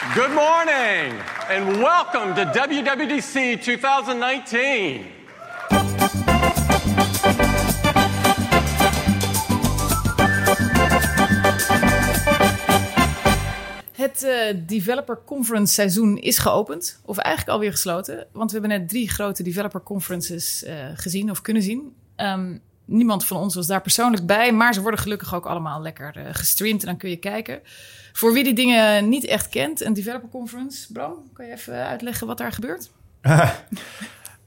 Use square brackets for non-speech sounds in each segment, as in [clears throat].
Good morning and welcome to WWDC 2019. Het eh, Developer Conference seizoen is geopend. Of eigenlijk alweer gesloten. Want we hebben net drie grote developer conferences eh, gezien of kunnen zien. Ehm, niemand van ons was daar persoonlijk bij. Maar ze worden gelukkig ook allemaal lekker eh, gestreamd. En dan kun je kijken. Voor wie die dingen niet echt kent, een developer conference. Bram, kan je even uitleggen wat daar gebeurt? [laughs]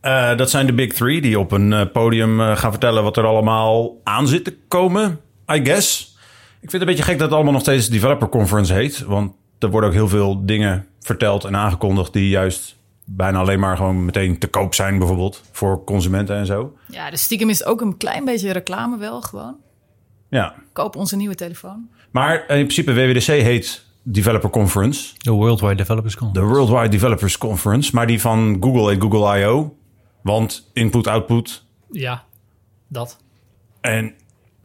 Eh, dat zijn de big three die op een eh, podium eh, gaan vertellen wat er allemaal aan zit te komen, I guess. Ik vind het een beetje gek dat het allemaal nog steeds Developer Conference heet. Want er worden ook heel veel dingen verteld en aangekondigd die juist bijna alleen maar gewoon meteen te koop zijn, bijvoorbeeld voor consumenten en zo. Ja, dus stiekem is ook een klein beetje reclame wel gewoon. Ja, Koop onze nieuwe telefoon. Maar in principe WWDC heet Developer Conference, De Worldwide Developers Con. de Worldwide Developers Conference, maar die van Google heet Google I.O. Want input, output Ja, dat. en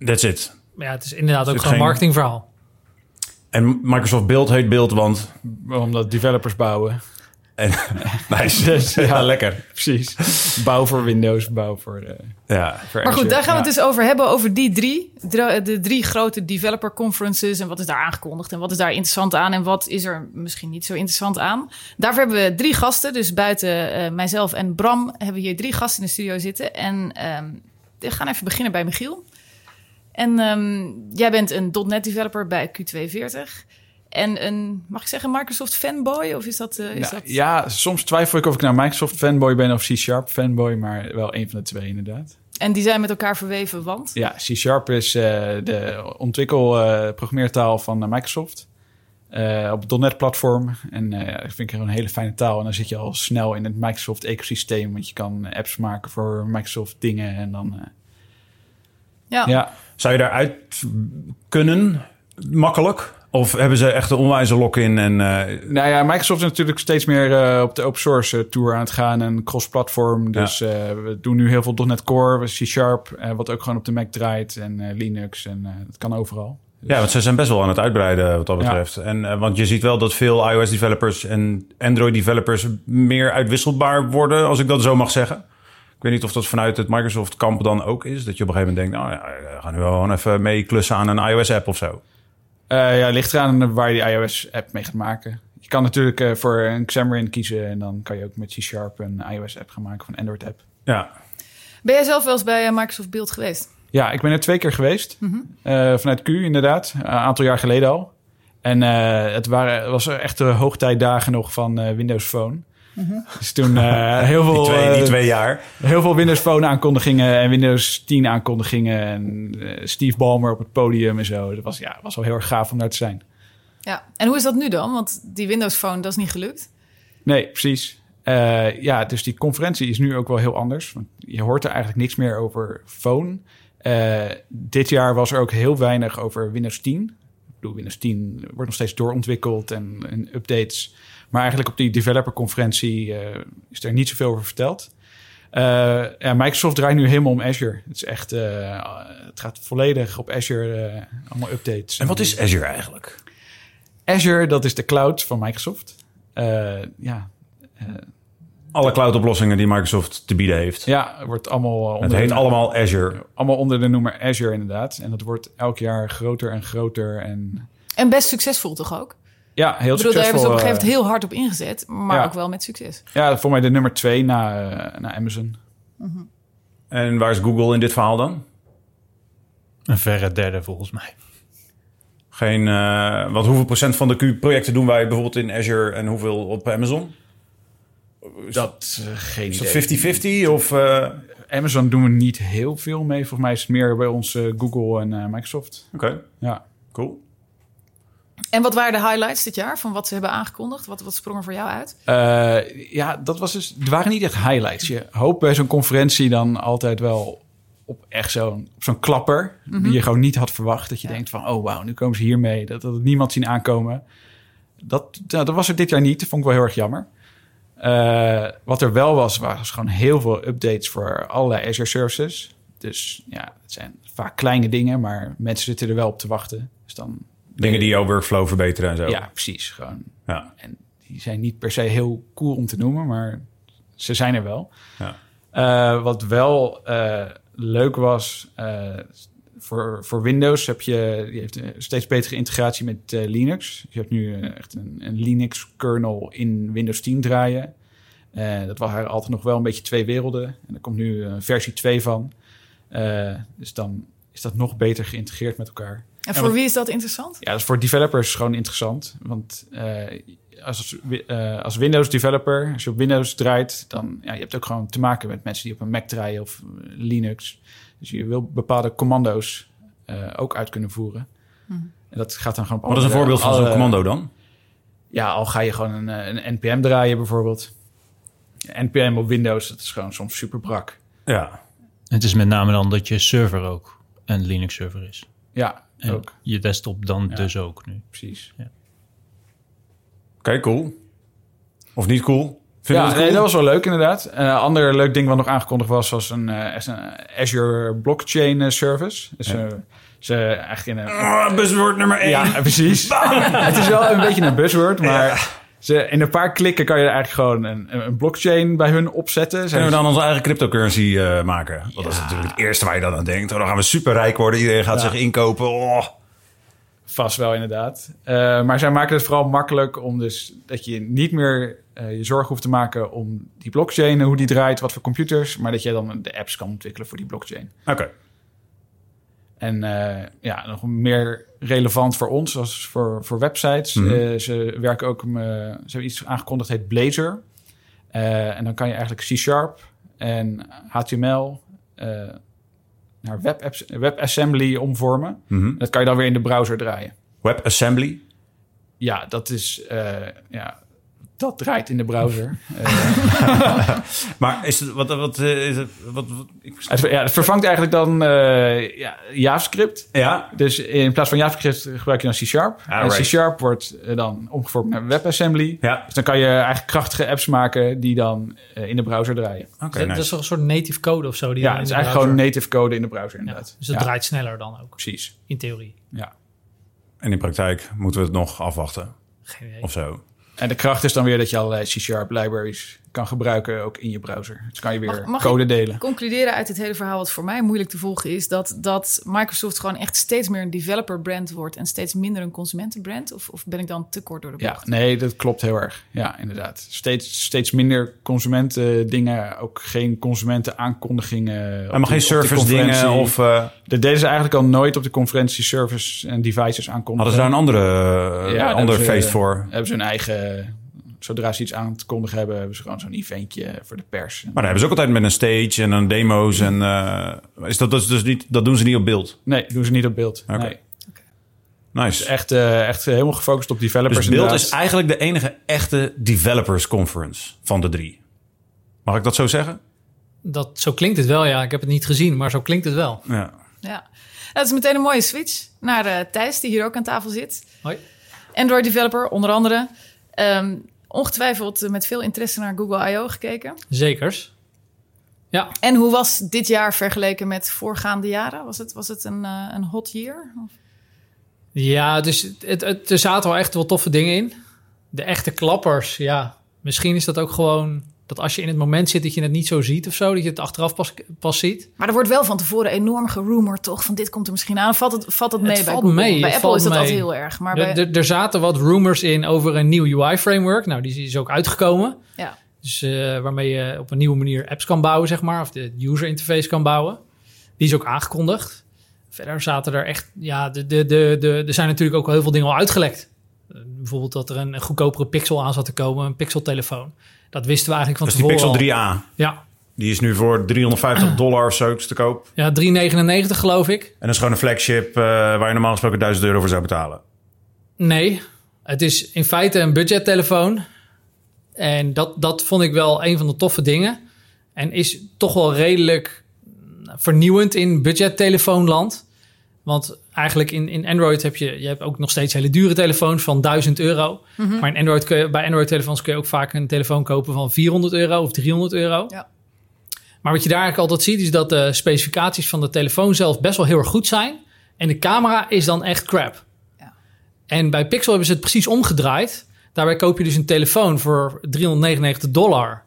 that's it. Maar ja, het is inderdaad ook zit gewoon een geen- marketingverhaal. En Microsoft Build heet Build, want... Omdat developers bouwen. En, [laughs] nice. ja, lekker. Precies. Bouw voor Windows, bouw voor... eh Ja. voor Maar goed, daar gaan we Ja. het dus over hebben, over die drie. De drie grote developer conferences en wat is daar aangekondigd en wat is daar interessant aan en wat is er misschien niet zo interessant aan. Daarvoor hebben we drie gasten, dus buiten eh, mijzelf en Bram hebben we hier drie gasten in de studio zitten. En ehm, we gaan even beginnen bij Michiel. En ehm, jij bent een .NET developer bij Q240 en een, mag ik zeggen, Microsoft fanboy of is dat... eh, is Nou, dat... Ja, soms twijfel ik of ik nou Microsoft fanboy ben of C-Sharp fanboy, maar wel een van de twee inderdaad. En die zijn met elkaar verweven, want... Ja, C-Sharp is eh, de ontwikkel-programmeertaal van eh, Microsoft. eh, op het .NET-platform. En dat vind ik gewoon een hele fijne taal. En dan zit je al snel in het Microsoft-ecosysteem. Want je kan apps maken voor Microsoft-dingen. En dan, Ja. ja. Zou je daaruit kunnen, makkelijk? Of hebben ze echt een onwijze lock-in en... eh, Nou ja, Microsoft is natuurlijk steeds meer eh, op de open source eh, tour aan het gaan en cross-platform. Dus eh, we doen nu heel veel .NET Core, C-Sharp, wat ook gewoon op de Mac draait en Linux en dat kan overal. ja, want ze zijn best wel aan het uitbreiden wat dat Ja. betreft. En, eh, want je ziet wel dat veel iOS-developers en Android-developers meer uitwisselbaar worden, als ik dat zo mag zeggen. Ik weet niet of dat vanuit het Microsoft-kamp dan ook is. Dat je op een gegeven moment denkt, nou ja, we gaan nu wel gewoon even mee klussen aan een iOS-app of zo. Eh ja, ligt eraan waar je die iOS-app mee gaat maken. Je kan natuurlijk eh, voor een Xamarin kiezen en dan kan je ook met C-Sharp een iOS-app gaan maken of een Android-app. Ja, Ben jij zelf wel eens bij eh, Microsoft Build geweest? Ja, ik ben er twee keer geweest. Eh, vanuit Q inderdaad, een aantal jaar geleden al. En eh, het waren, was echt de hoogtijdagen nog van eh, Windows Phone. [laughs] Dus toen eh, heel, veel, die twee, die eh, twee jaar. heel veel Windows Phone aankondigingen en Windows 10 aankondigingen. En eh, Steve Ballmer op het podium en zo. Dat was, ja, was wel heel erg gaaf om daar te zijn. Ja. En hoe is dat nu dan? Want die Windows Phone, dat is niet gelukt. Nee, precies. Eh, ja, dus die conferentie is nu ook wel heel anders. Want je hoort er eigenlijk niks meer over phone. Eh, dit jaar was er ook heel weinig over Windows 10. Ik bedoel, Windows 10 wordt nog steeds doorontwikkeld en, en updates. Maar eigenlijk op die developer-conferentie eh, is er niet zoveel over verteld. Eh, ja, Microsoft draait nu helemaal om Azure. Het is echt, eh, het gaat volledig op Azure, eh, allemaal updates. En wat is Azure eigenlijk? Azure? Dat is de cloud van Microsoft. Eh, ja, Alle cloud-oplossingen die Microsoft te bieden heeft. Ja, het wordt allemaal eh, het onder, heet de, allemaal Azure. allemaal onder de noemer Azure inderdaad. En dat wordt elk jaar groter en groter. En En best succesvol toch ook? Ja, heel Ik bedoel, daar hebben ze op een gegeven moment heel hard op ingezet. Maar ja. ook wel met succes. eh, ja, voor mij de nummer twee na, eh, na Amazon. En waar is Google in dit verhaal dan? Een verre derde volgens mij. Geen, eh, want hoeveel procent van de Q-projecten doen wij bijvoorbeeld in Azure en hoeveel op Amazon? Dat uh, geen Is idee. dat 50-50 of... eh, Amazon doen we niet heel veel mee. Volgens mij is het meer bij ons eh, Google en eh, Microsoft. Oké, Ja. cool. En wat waren de highlights dit jaar van wat ze hebben aangekondigd? Wat, wat sprong er voor jou uit? Eh, ja, dat was dus. Er waren niet echt highlights. Je hoopt bij zo'n conferentie dan altijd wel op echt zo'n zo'n klapper. Die je gewoon niet had verwacht. Dat je denkt van, oh wauw, nu komen ze hiermee. Dat dat had niemand zien aankomen. Dat, nou, dat was er dit jaar niet. Dat vond ik wel heel erg jammer. Eh, wat er wel was, waren gewoon heel veel updates voor allerlei Azure services. Dus ja, het zijn vaak kleine dingen, maar mensen zitten er wel op te wachten. Dus dan Dingen die jouw workflow verbeteren en zo. Ja, precies. Gewoon. Ja. En die zijn niet per se heel cool om te noemen, maar ze zijn er wel. Ja. Eh, wat wel eh, leuk was, eh, voor, voor Windows heb je die heeft een steeds betere integratie met Linux. Je hebt nu echt een, een Linux kernel in Windows 10 draaien. Dat waren altijd nog wel een beetje twee werelden. En er komt nu eh, versie 2 van. Dus dan is dat nog beter geïntegreerd met elkaar. En voor wie is dat interessant? Ja, dat is voor developers gewoon interessant. Want eh, als, eh, als Windows developer, als je op Windows draait, dan ja, je hebt ook gewoon te maken met mensen die op een Mac draaien of eh, Linux. Dus je wil bepaalde commando's eh, ook uit kunnen voeren. En dat gaat dan gewoon op Wat is een voorbeeld van zo'n commando dan? Ja, al ga je gewoon een, een NPM draaien bijvoorbeeld. NPM op Windows, dat is gewoon soms super brak. Ja. Het is met name dan dat je server ook een Linux server is. Ja, En ook. je desktop dan Ja. dus ook nu. Precies. Oké, cool. Of niet cool? Vind je ja, dat cool? nee, dat was wel leuk inderdaad. Een ander leuk ding wat nog aangekondigd was, was een, eh, een Azure Blockchain eh, Service. Dus eh, ze eigenlijk in een... Ah, buzzword nummer één. Ja, precies. [laughs] het is wel een beetje een buzzword, maar ze, in een paar klikken kan je er eigenlijk gewoon een, een blockchain bij hun opzetten. Kunnen we dan onze eigen cryptocurrency eh, maken? Dat is natuurlijk het eerste waar je dan aan denkt. Oh, dan gaan we superrijk worden. Iedereen gaat Ja. zich inkopen. Oh. Vast wel, inderdaad. Eh, maar zij maken het vooral makkelijk om dus dat je niet meer eh, je zorgen hoeft te maken om die blockchain, hoe die draait, wat voor computers, maar dat je dan de apps kan ontwikkelen voor die blockchain. Oké. En eh, ja, nog meer relevant voor ons als voor, voor websites. Mhm. Eh, ze werken ook, eh, ze hebben iets aangekondigd, heet Blazor. En dan kan je eigenlijk C-Sharp en HTML naar WebApps- WebAssembly omvormen. Mhm. Dat kan je dan weer in de browser draaien. WebAssembly. Ja, dat is, ja, dat draait in de browser. [laughs] Maar is het, wat, wat, eh, is het, wat, wat ik, het, ja, het vervangt eigenlijk dan eh, ja, JavaScript. ja, Dus in plaats van JavaScript gebruik je dan C-Sharp. Ah, en right. C-Sharp wordt eh, dan omgevormd naar WebAssembly. ja. Dus dan kan je eigenlijk krachtige apps maken die dan in de browser draaien. Oké, dat, nice. dat is toch een soort native code of zo? Die Ja, het is eigenlijk gewoon native code in de browser Ja, inderdaad. dus Ja, draait sneller dan ook, Precies, in theorie. ja. En in praktijk moeten we het nog afwachten. Geen idee. Of zo. En de kracht is dan weer dat je allerlei C-Sharp libraries kan gebruiken ook in je browser. Dus kan je weer Mag- mag code ik- delen. Concluderen uit dit hele verhaal, wat voor mij moeilijk te volgen is, dat, dat Microsoft gewoon echt steeds meer een developer brand wordt en steeds minder een consumentenbrand? Of, of ben ik dan te kort door de Ja, bocht? nee, dat klopt heel erg. Ja, inderdaad. Steeds, steeds minder consumenten dingen, ook geen consumenten aankondigingen. En maar geen service dingen of... eh, Dat deden ze eigenlijk al nooit op de conferentie service en devices aankondigen. hadden ze daar een andere, eh, Ja, ander feest voor? Hebben ze hun eigen, zodra ze iets aan te kondigen hebben, hebben ze gewoon zo'n eventje voor de pers. Maar dan hebben ze ook altijd met een stage en een demo's. En, eh, is dat, dat, is dus niet, dat doen ze niet op beeld. Nee, doen ze niet op beeld. Oké. Nee. Nice. Echt, eh, echt helemaal gefocust op developers. Dus beeld inderdaad. is eigenlijk de enige echte developers conference van de drie. Mag ik dat zo zeggen? Dat, zo klinkt het wel, ja. Ik heb het niet gezien, maar zo klinkt het wel. Ja. Ja. Dat is meteen een mooie switch naar eh, Thijs, die hier ook aan tafel zit. Hoi. Android developer, onder andere. Ehm, ongetwijfeld met veel interesse naar Google I.O. gekeken. Zekers. Ja, En hoe was dit jaar vergeleken met voorgaande jaren? Was het, was het een, eh, een hot year? Of- ja dus het, het, er zaten wel echt wel toffe dingen in. De echte klappers, ja. Misschien is dat ook gewoon dat als je in het moment zit dat je het niet zo ziet of zo. Dat je het achteraf pas, pas ziet. Maar er wordt wel van tevoren enorm geroemerd, toch? Van dit komt er misschien aan. Valt het, valt het mee Het bij valt Google? mee, bij Apple is dat mee. altijd heel erg. Maar Er, bij, er, er zaten wat rumors in over een nieuw UI-framework. Nou, die is ook uitgekomen. ja. Dus eh, waarmee je op een nieuwe manier apps kan bouwen, zeg maar. Of de user interface kan bouwen. Die is ook aangekondigd. Verder zaten er echt... Ja, de, de, de, de, er zijn natuurlijk ook heel veel dingen al uitgelekt. Eh, bijvoorbeeld dat er een, een goedkopere Pixel aan zat te komen. Een Pixel-telefoon. Dat wisten we eigenlijk van Dat is die tevoren Pixel al. 3a. Ja, Die is nu voor 350 [clears throat] dollar of zo te koop. ja 3,99 geloof ik. En dat is gewoon een flagship eh, waar je normaal gesproken 1000 euro voor zou betalen. Nee, het is in feite een budgettelefoon. En dat, dat vond ik wel een van de toffe dingen. En is toch wel redelijk vernieuwend in budgettelefoonland. Want eigenlijk in, in Android heb je, je hebt ook nog steeds hele dure telefoons van 1000 euro. Maar in Android kun je, bij Android-telefoons kun je ook vaak een telefoon kopen van 400 euro of 300 euro. Ja. Maar wat je daar eigenlijk altijd ziet, is dat de specificaties van de telefoon zelf best wel heel erg goed zijn. En de camera is dan echt crap. En bij Pixel hebben ze het precies omgedraaid. Daarbij koop je dus een telefoon voor 399 dollar.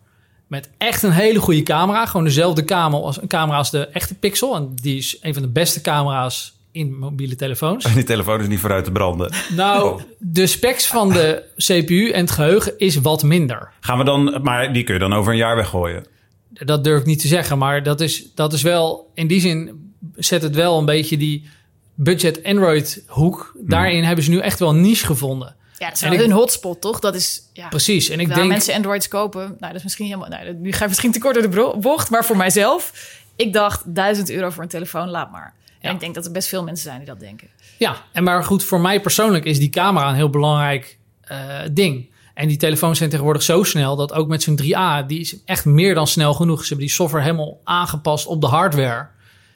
Met echt een hele goede camera. Gewoon dezelfde camera als, camera als de echte Pixel. En die is een van de beste camera's in mobiele telefoons. [laughs] Die telefoon is niet vooruit te branden. Nou, Oh. de specs van de CPU en het geheugen is wat minder. Gaan we dan, maar die kun je dan over een jaar weggooien. Dat durf ik niet te zeggen, maar dat is, dat is wel... In die zin zet het wel een beetje die budget Android hoek. Daarin hebben ze nu echt wel een niche gevonden. Ja, dat is En wel ik- hun hotspot, toch? Dat is, ja, Precies, en ik denk... mensen Androids kopen, nou, dat is misschien helemaal. Nou, nu ga ik misschien te kort door de bocht, maar voor mijzelf, ik dacht 1000 euro voor een telefoon, laat maar. En ik denk dat er best veel mensen zijn die dat denken. Ja, en maar goed, voor mij persoonlijk is die camera een heel belangrijk eh, ding. En die telefoons zijn tegenwoordig zo snel dat ook met zo'n 3A, die is echt meer dan snel genoeg. Ze hebben die software helemaal aangepast op de hardware.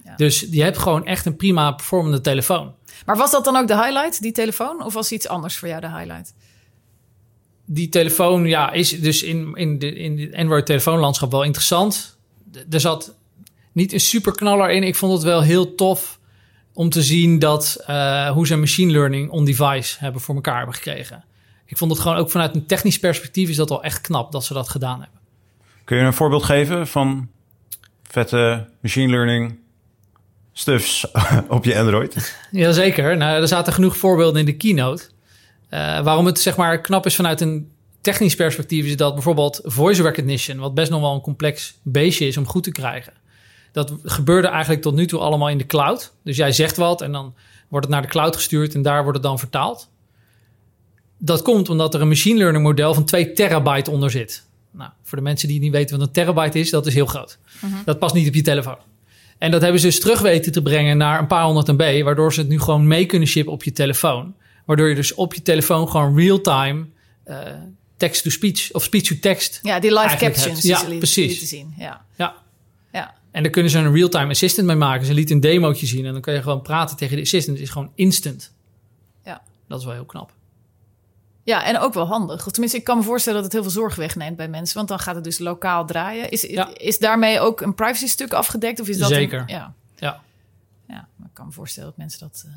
Ja. Dus je hebt gewoon echt een prima performende telefoon. Maar was dat dan ook de highlight, die telefoon? Of was iets anders voor jou de highlight? Die telefoon ja, is dus in, in, de, in het Android-telefoonlandschap wel interessant. Er zat niet een superknaller in. Ik vond het wel heel tof om te zien dat, eh, hoe ze machine learning on-device hebben voor elkaar hebben gekregen. Ik vond het gewoon ook vanuit een technisch perspectief is dat wel echt knap dat ze dat gedaan hebben. Kun je een voorbeeld geven van vette machine learning stuffs [laughs] op je Android? [laughs] Jazeker. Nou, er zaten genoeg voorbeelden in de keynote. Eh, waarom het zeg maar knap is vanuit een technisch perspectief... is dat bijvoorbeeld voice recognition... wat best nog wel een complex beestje is om goed te krijgen... dat gebeurde eigenlijk tot nu toe allemaal in de cloud. Dus jij zegt wat en dan wordt het naar de cloud gestuurd... en daar wordt het dan vertaald. Dat komt omdat er een machine learning model van 2 terabyte onder zit. Nou, voor de mensen die niet weten wat een terabyte is... dat is heel groot. Dat past niet op je telefoon. En dat hebben ze dus terug weten te brengen naar een paar honderd MB, waardoor ze het nu gewoon mee kunnen shippen op je telefoon. Waardoor je dus op je telefoon gewoon real-time eh, text-to-speech of speech-to-text. Ja, die live captions die ja, precies. lieten zien. Ja. Ja. En daar kunnen ze een real-time assistant mee maken. Ze lieten een demootje zien en dan kan je gewoon praten tegen de assistant. Het is gewoon instant. Ja. Dat is wel heel knap. ja, en ook wel handig. Of tenminste, ik kan me voorstellen dat het heel veel zorg wegneemt bij mensen, want dan gaat het dus lokaal draaien. Is, Ja. is daarmee ook een privacy stuk afgedekt? Of is dat een- Zeker. ja. Ja. ja, maar ik kan me voorstellen dat mensen dat... eh,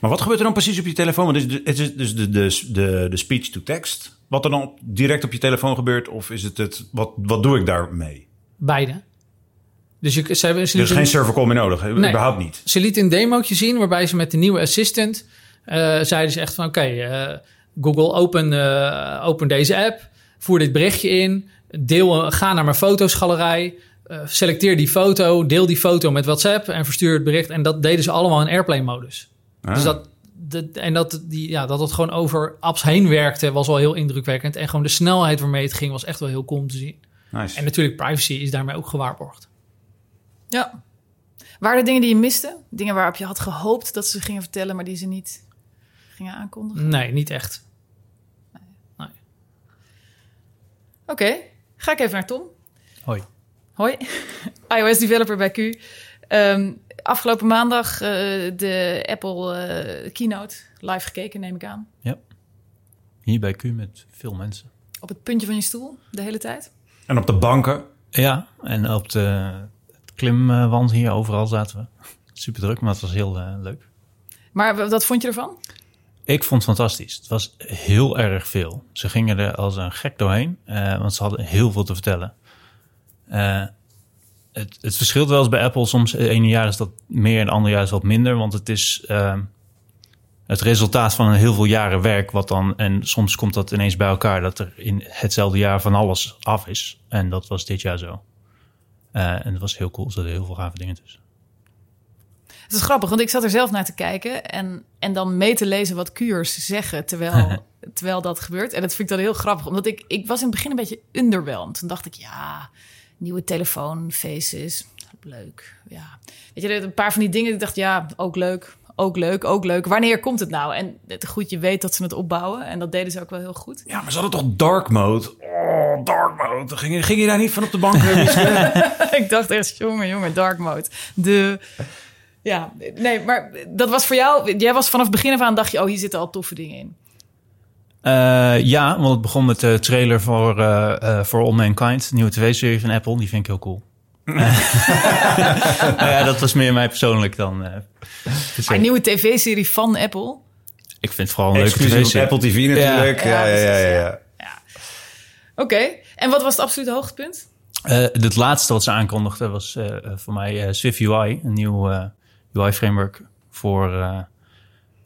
Maar wat gebeurt er dan precies op je telefoon? Want is het is dus de, de, de, de speech to text wat er dan direct op je telefoon gebeurt? Of is het het, wat, wat doe ik daarmee? Beide. Dus je, ze hebben... Ze lieten- geen server call meer nodig? Nee. überhaupt niet. Ze liet een demootje zien waarbij ze met de nieuwe assistant eh, zeiden ze echt van oké, eh, Google open, eh, open deze app, voer dit berichtje in, deel, ga naar mijn fotosgalerij, selecteer die foto, deel die foto met WhatsApp en verstuur het bericht. En dat deden ze allemaal in airplane modus. Ah. Dus dat, en dat, die, ja, dat het gewoon over apps heen werkte was wel heel indrukwekkend. En gewoon de snelheid waarmee het ging was echt wel heel cool om te zien. Nice. En natuurlijk privacy is daarmee ook gewaarborgd. Ja. Waren er dingen die je miste? Dingen waarop je had gehoopt dat ze gingen vertellen, maar die ze niet gingen aankondigen? Nee, niet echt. Oké, ga ik even naar Tom. Hoi. Hoi, [laughs] iOS developer bij Q. Ehm, afgelopen maandag eh, de Apple eh, keynote live gekeken, neem ik aan. Hier bij Q met veel mensen. Op het puntje van je stoel de hele tijd. En op de banken. Ja, en op de klimwand hier overal zaten we. Super druk, maar het was heel eh, leuk. Maar wat vond je ervan? Ik vond het fantastisch. Het was heel erg veel. Ze gingen er als een gek doorheen, eh, want ze hadden heel veel te vertellen. Eh, het, het verschilt wel eens bij Apple. Soms het ene jaar is dat meer en het andere jaar is wat minder. Want het is eh, het resultaat van een heel veel jaren werk. Wat dan, en soms komt dat ineens bij elkaar dat er in hetzelfde jaar van alles af is. En dat was dit jaar zo. Eh, en het was heel cool. Er zaten heel veel gave dingen tussen. Het is grappig, want ik zat er zelf naar te kijken en, en dan mee te lezen wat Q'ers zeggen terwijl, [laughs] terwijl dat gebeurt. En dat vind ik dan heel grappig, omdat ik, ik was in het begin een beetje underwhelmed. Toen dacht ik, ja, nieuwe telefoon, faces, leuk. Ja. Weet je, een paar van die dingen, ik dacht, ja, ook leuk, ook leuk, ook leuk. Wanneer komt het nou? En het goed, je weet dat ze het opbouwen en dat deden ze ook wel heel goed. Ja, maar ze hadden toch dark mode? Oh, dark mode. Ging je, ging je daar niet van op de bank? [laughs] ik dacht echt, jongen, jongen, dark mode. De... Ja, nee, maar dat was voor jou... Jij was vanaf het begin af aan, dacht je... oh, hier zitten al toffe dingen in. Eh, ja, want het begon met de trailer voor, eh eh, voor All Mankind, de nieuwe tv-serie van Apple. Die vind ik heel cool. [laughs] Nou ja, dat was meer mij persoonlijk dan. eh, een nieuwe tv-serie van Apple. Ik vind het vooral een leuke Exclusief tv op Apple TV natuurlijk. Ja, ja, ja, ja, ja. Oké, en wat was het absolute hoogtepunt? Eh, het laatste wat ze aankondigden was eh, voor mij eh, Swift UI, een nieuw eh, UI-framework voor, eh,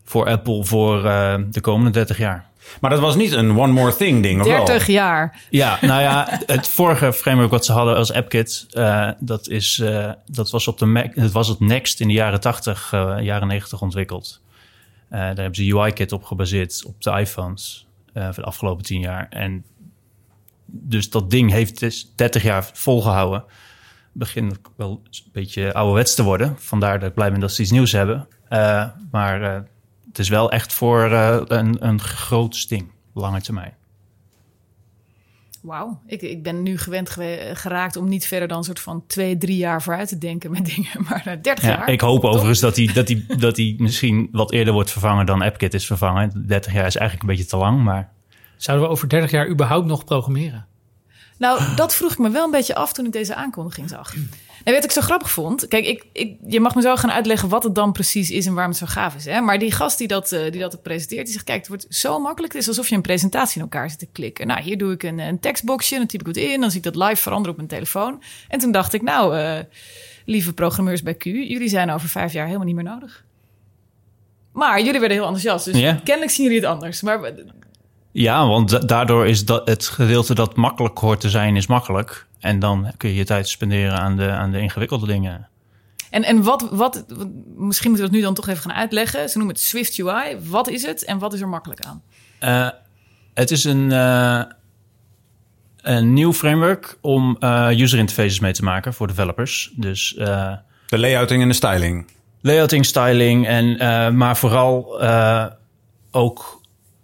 voor Apple voor eh, de komende 30 jaar. Maar dat was niet een one more thing ding, of wel? 30 jaar. Ja, nou ja, het vorige framework wat ze hadden als AppKit, eh, dat, is, eh, dat was op de Mac, het was het Next in de jaren 80, eh, jaren 90 ontwikkeld. Eh, daar hebben ze UI-kit op gebaseerd op de iPhones eh, voor de afgelopen 10 jaar. En dus dat ding heeft dus 30 jaar volgehouden. Begint wel een beetje ouderwets te worden. Vandaar dat ik blij ben dat ze iets nieuws hebben. Eh, maar eh, het is wel echt voor eh, een, een groot ding, lange termijn. Wauw, ik, ik ben nu gewend gewe- geraakt om niet verder dan een soort van twee, drie jaar vooruit te denken met [laughs] dingen. Maar eh, 30 Ja, jaar. ik hoop top. overigens dat hij dat die, dat die misschien wat eerder wordt vervangen dan AppKit is vervangen. 30 jaar is eigenlijk een beetje te lang, maar Zouden we over 30 jaar überhaupt nog programmeren? Nou, dat vroeg ik me wel een beetje af toen ik deze aankondiging zag. En wat ik zo grappig vond. Kijk, ik, ik, je mag me zo gaan uitleggen wat het dan precies is en waarom het zo gaaf is. Hè? Maar die gast die dat, eh, die dat presenteert, die zegt: Kijk, het wordt zo makkelijk. Het is alsof je een presentatie in elkaar zit te klikken. Nou, hier doe ik een, een tekstboxje, dan typ ik het in, dan zie ik dat live veranderen op mijn telefoon. En toen dacht ik: Nou, eh, lieve programmeurs bij Q, jullie zijn over vijf jaar helemaal niet meer nodig. Maar jullie werden heel enthousiast, dus Ja. kennelijk zien jullie het anders. Maar ja, want da- daardoor is dat het gedeelte dat makkelijk hoort te zijn, is makkelijk. En dan kun je je tijd spenderen aan de, aan de ingewikkelde dingen. En, en wat, wat, misschien moeten we dat nu dan toch even gaan uitleggen. Ze noemen het Swift UI. Wat is het en wat is er makkelijk aan? Eh, het is een, eh, een nieuw framework om eh, user interfaces mee te maken voor developers. Dus eh, De layouting en de styling. layouting, styling en eh, maar vooral eh, ook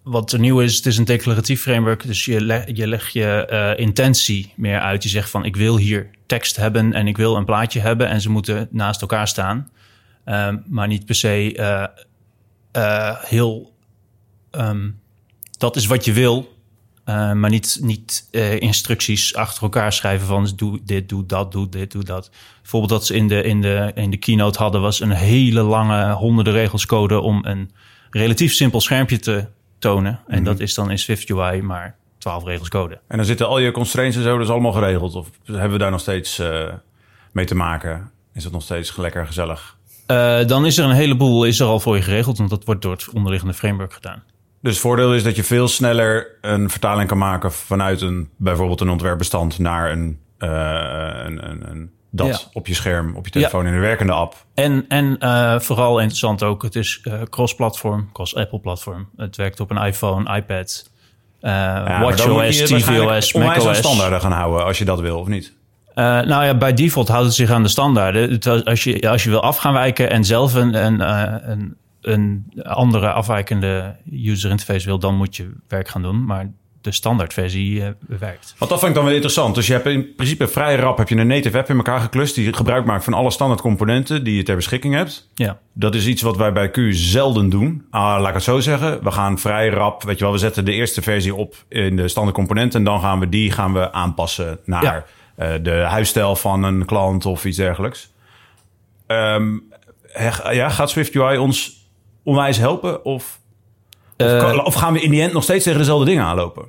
wat er nieuw is, het is een declaratief framework. Dus je, leg, je legt je eh, intentie meer uit. Je zegt van ik wil hier tekst hebben en ik wil een plaatje hebben en ze moeten naast elkaar staan. Ehm, maar niet per se eh, eh, heel. ehm, dat is wat je wil. eh, maar niet, niet instructies achter elkaar schrijven van doe dit, doe dat, doe dit, doe dat. Bijvoorbeeld dat ze in de, in de, in de keynote hadden was een hele lange honderden regels code om een relatief simpel schermpje te tonen. En dat is dan in Swift UI maar 12 regels code. En dan zitten al je constraints en zo dus allemaal geregeld. Of hebben we daar nog steeds eh, mee te maken? Is het nog steeds lekker gezellig? Eh, dan is er een heleboel is er al voor je geregeld, want dat wordt door het onderliggende framework gedaan. Dus het voordeel is dat je veel sneller een vertaling kan maken vanuit een, bijvoorbeeld een ontwerpbestand naar een, eh, een, een, een dat Ja. op je scherm, op je telefoon in een werkende app. En, en eh, vooral interessant ook, het is eh, cross-platform, cross-Apple-platform. Het werkt op een iPhone, iPad, eh Ja, WatchOS, tvOS, macOS. standaarden gaan houden als je dat wil, of niet? Nou ja, bij default houdt het zich aan de standaarden. Als je, als je wil af gaan wijken en zelf een, een, een, een andere afwijkende user interface wil, dan moet je werk gaan doen. Maar de standaardversie eh, werkt. Want dat vind ik dan wel interessant. Dus je hebt in principe vrij rap heb je een native app in elkaar geklust... die gebruik maakt van alle standaard componenten die je ter beschikking hebt. Ja. Dat is iets wat wij bij Q zelden doen. Ah, laat ik het zo zeggen. We gaan vrij rap, weet je wel, we zetten de eerste versie op in de standaard componenten... en dan gaan we die gaan we aanpassen naar Ja. eh, de huisstijl van een klant of iets dergelijks. He- ja, gaat Swift UI ons onwijs helpen? Of, of, Eh, of gaan we in die end nog steeds tegen dezelfde dingen aanlopen?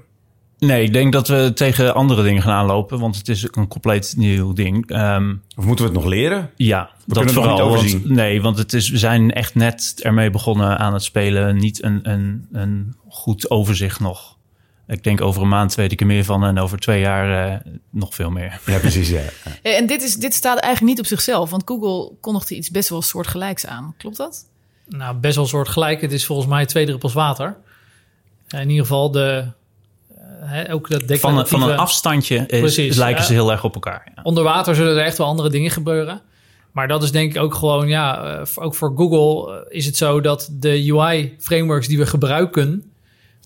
Nee, ik denk dat we tegen andere dingen gaan aanlopen, want het is een compleet nieuw ding. Ehm, Of moeten we het nog leren? ja, dat kunnen het nog vooral. niet want- overzien. nee, want het is, we zijn echt net ermee begonnen aan het spelen. Niet een, een, een goed overzicht nog. Ik denk over een maand weet ik er meer van en over twee jaar eh, nog veel meer. Ja, precies. Ja. [laughs] En dit, is, dit staat eigenlijk niet op zichzelf, want Google kondigde iets best wel soortgelijks aan. Klopt dat? Nou, best wel soortgelijk. Het is volgens mij twee druppels water. In ieder geval de... eh, hè, ook dat Van, een- van een afstandje is, Precies, lijken ja. ze heel erg op elkaar. Ja. Onder water zullen er echt wel andere dingen gebeuren. Maar dat is denk ik ook gewoon, ja, eh, ook voor Google eh, is het zo dat de UI-frameworks die we gebruiken,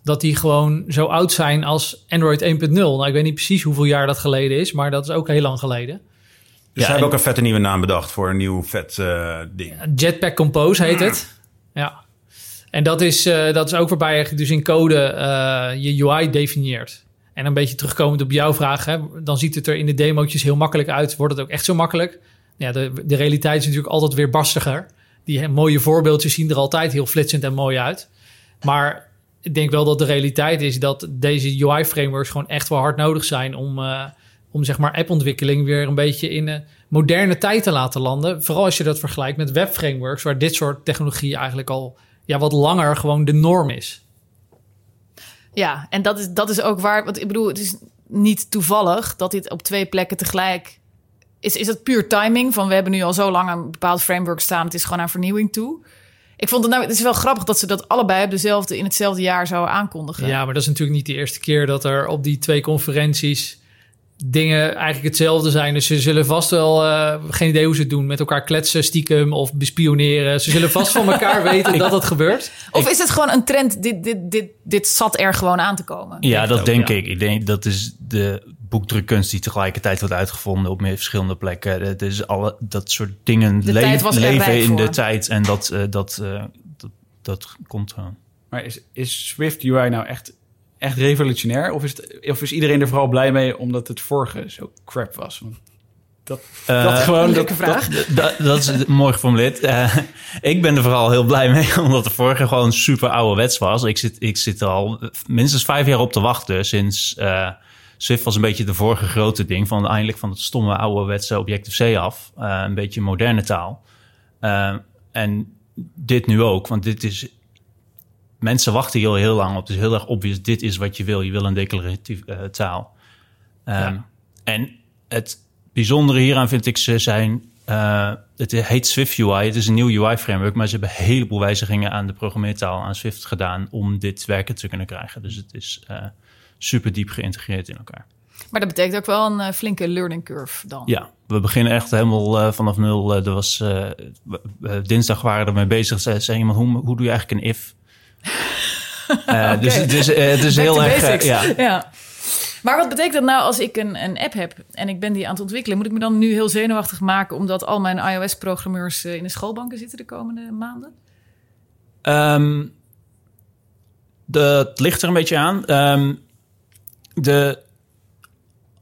dat die gewoon zo oud zijn als Android 1.0. Nou, ik weet niet precies hoeveel jaar dat geleden is, maar dat is ook heel lang geleden. Dus ze en- hebben ook een vette nieuwe naam bedacht voor een nieuw vet eh, ding. Jetpack Compose heet het. Ja. En dat is, eh, dat is ook waarbij je dus in code eh, je UI definieert. En een beetje terugkomend op jouw vraag, hè, dan ziet het er in de demo's heel makkelijk uit. Wordt het ook echt zo makkelijk? Ja, de, de realiteit is natuurlijk altijd weer barstiger. Die mooie voorbeeldjes zien er altijd heel flitsend en mooi uit. Maar ik denk wel dat de realiteit is dat deze UI-frameworks gewoon echt wel hard nodig zijn om, eh, om zeg maar appontwikkeling weer een beetje in een moderne tijd te laten landen. Vooral als je dat vergelijkt met webframeworks, waar dit soort technologie eigenlijk al ja, wat langer gewoon de norm is. Ja, en dat is, dat is ook waar. Want ik bedoel, het is niet toevallig dat dit op twee plekken tegelijk. Is, is het puur timing? Van we hebben nu al zo lang een bepaald framework staan. Het is gewoon aan vernieuwing toe. Ik vond het nou, het is wel grappig dat ze dat allebei op dezelfde, in hetzelfde jaar zouden aankondigen. Ja, maar dat is natuurlijk niet de eerste keer dat er op die twee conferenties dingen eigenlijk hetzelfde zijn. Dus ze zullen vast wel, eh, geen idee hoe ze het doen, met elkaar kletsen, stiekem of bespioneren. Ze zullen vast van elkaar [laughs] weten dat dat gebeurt. Of is het gewoon een trend? Dit, dit, dit, dit zat er gewoon aan te komen. Ja, dat ook, denk ja. ik. Ik denk dat is de boekdrukkunst die tegelijkertijd wordt uitgevonden op meer verschillende plekken. Het is alle dat soort dingen le- leven in de tijd en dat, eh, dat, eh, dat, dat komt gewoon. Maar is, is Swift UI nou echt, echt revolutionair? Of is, het, of is iedereen er vooral blij mee omdat het vorige zo crap was? Want dat, Eh, dat gewoon... leuke dat, vraag. dat- Dat, dat is mooi geformuleerd. Eh, ik ben er vooral heel blij mee, [laughs] omdat de vorige gewoon super ouderwets was. Ik zit, ik zit er al minstens vijf jaar op te wachten sinds eh, Swift was een beetje de vorige grote ding van eindelijk van het stomme ouderwetse Objective-C af. Eh, een beetje moderne taal. En dit nu ook, want dit is... Mensen wachten hier al heel lang op. Het is heel erg obvious, dit is wat je wil. Je wil een declaratief eh, taal. Ehm, En het bijzondere hieraan vind ik ze zijn... eh, het heet Swift UI, het is een nieuw UI-framework... maar ze hebben een heleboel wijzigingen aan de programmeertaal aan Swift gedaan... om dit werken te kunnen krijgen. Dus het is eh, super diep geïntegreerd in elkaar. Maar dat betekent ook wel een flinke learning curve dan. Ja, we beginnen echt helemaal vanaf nul. Er was, dinsdag waren we ermee bezig. Zei, zei iemand, hoe, hoe doe je eigenlijk een if? Eh, [laughs] Dus het is, eh, het is Back heel erg... eh, ja. [laughs] ja. Maar wat betekent dat nou als ik een, een app heb en ik ben die aan het ontwikkelen? Moet ik me dan nu heel zenuwachtig maken omdat al mijn iOS-programmeurs in de schoolbanken zitten de komende maanden? Ehm, het ligt er een beetje aan. Ehm, de,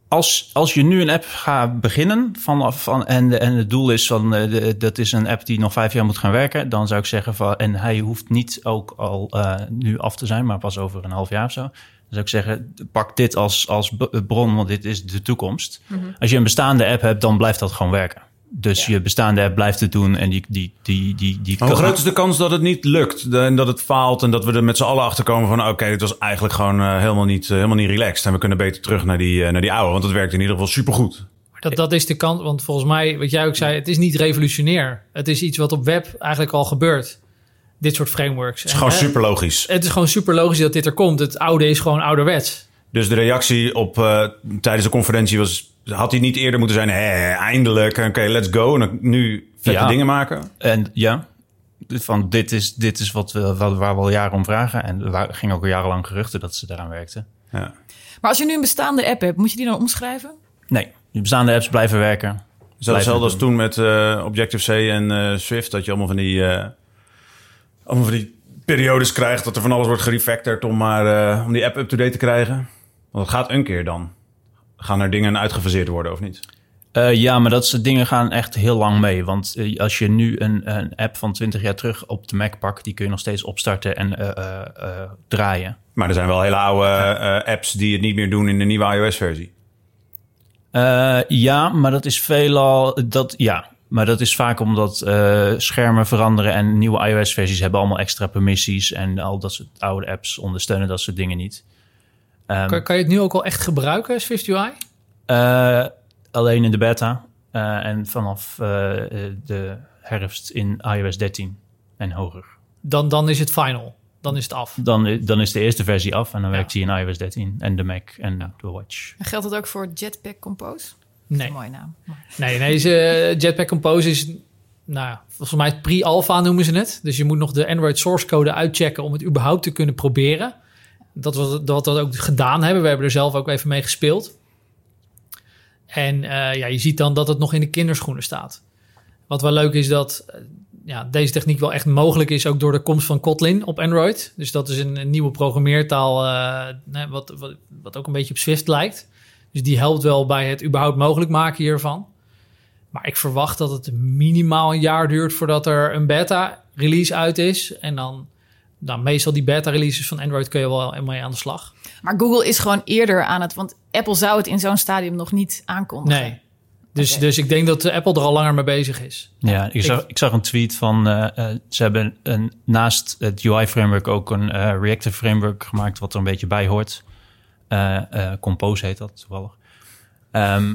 als, als je nu een app gaat beginnen vanaf van, en, en het doel is van eh, de, dat is een app die nog vijf jaar moet gaan werken, dan zou ik zeggen van en hij hoeft niet ook al eh, nu af te zijn, maar pas over een half jaar of zo. Dan zou ik zeggen, pak dit als, als bron, want dit is de toekomst. Als je een bestaande app hebt, dan blijft dat gewoon werken. Dus je bestaande app blijft het doen en die, die, die, die, die hoe groot is de kans dat het niet lukt en dat het faalt en dat we er met z'n allen achter komen van oké, dit was eigenlijk gewoon eh, helemaal, niet, eh, helemaal niet relaxed en we kunnen beter terug naar die, eh, naar die oude, want het werkt in ieder geval supergoed. Dat, dat is de kant, want volgens mij, wat jij ook zei, het is niet revolutionair. Het is iets wat op web eigenlijk al gebeurt. Dit soort frameworks. Het is gewoon super logisch. Het is gewoon super logisch dat dit er komt. Het oude is gewoon ouderwets. Dus de reactie op eh, tijdens de conferentie was, had hij niet eerder moeten zijn, hé, eindelijk, oké, let's go. En dan nu vette Ja. dingen maken. En ja, van dit is, dit is wat we, wat, waar we al jaren om vragen. En er gingen ook al jarenlang geruchten dat ze daaraan werkten. Ja. Maar als je nu een bestaande app hebt, moet je die dan omschrijven? Nee, de bestaande apps blijven werken. Is dat hetzelfde als toen met eh, Objective-C en eh, Swift, dat je allemaal van die, eh, allemaal van die periodes krijgt dat er van alles wordt gerefactored om, maar, eh, om die app up-to-date te krijgen? Want het gaat een keer dan. Gaan er dingen uitgefaseerd worden of niet? Eh, ja, maar dat soort dingen gaan echt heel lang mee. Want eh, als je nu een, een app van 20 jaar terug op de Mac pakt... die kun je nog steeds opstarten en eh, draaien. Maar er zijn wel hele oude apps die het niet meer doen in de nieuwe iOS-versie. Ja, maar dat is veelal... Dat, ja, maar dat is vaak omdat schermen veranderen... en nieuwe iOS-versies hebben allemaal extra permissies... en al dat soort oude apps ondersteunen dat soort dingen niet. Ehm, Kan, kan je het nu ook al echt gebruiken, Swift UI? Eh, alleen in de beta. Eh, en vanaf eh, de herfst in iOS 13 en hoger. Dan, dan is het final. Dan is het af. Dan, dan is de eerste versie af en dan Ja. werkt hij in iOS 13 en de Mac en de Watch. En geldt dat ook voor Jetpack Compose? Nee. Een mooie naam. Maar- Nee, nee deze Jetpack Compose is, nou ja, volgens mij pre-alpha noemen ze het. Dus je moet nog de Android source code uitchecken om het überhaupt te kunnen proberen. Dat we dat, dat ook gedaan hebben. We hebben er zelf ook even mee gespeeld. En eh, ja, je ziet dan dat het nog in de kinderschoenen staat. Wat wel leuk is dat eh, ja, deze techniek wel echt mogelijk is, ook door de komst van Kotlin op Android. Dus dat is een, nieuwe programmeertaal, eh, wat, wat, wat ook een beetje op Swift lijkt. Dus die helpt wel bij het überhaupt mogelijk maken hiervan. Maar ik verwacht dat het minimaal een jaar duurt voordat er een beta-release uit is. En dan nou, meestal die beta-releases van Android kun je wel mee aan de slag. Maar Google is gewoon eerder aan het... Want Apple zou het in zo'n stadium nog niet aankondigen. Nee. Dus, dus ik denk dat Apple er al langer mee bezig is. Ja, ik zag, ik zag een tweet van... eh, eh, ze hebben een, naast het UI-framework ook een eh, reactive framework gemaakt... wat er een beetje bij hoort. Eh, eh, Compose heet dat toevallig. Ehm,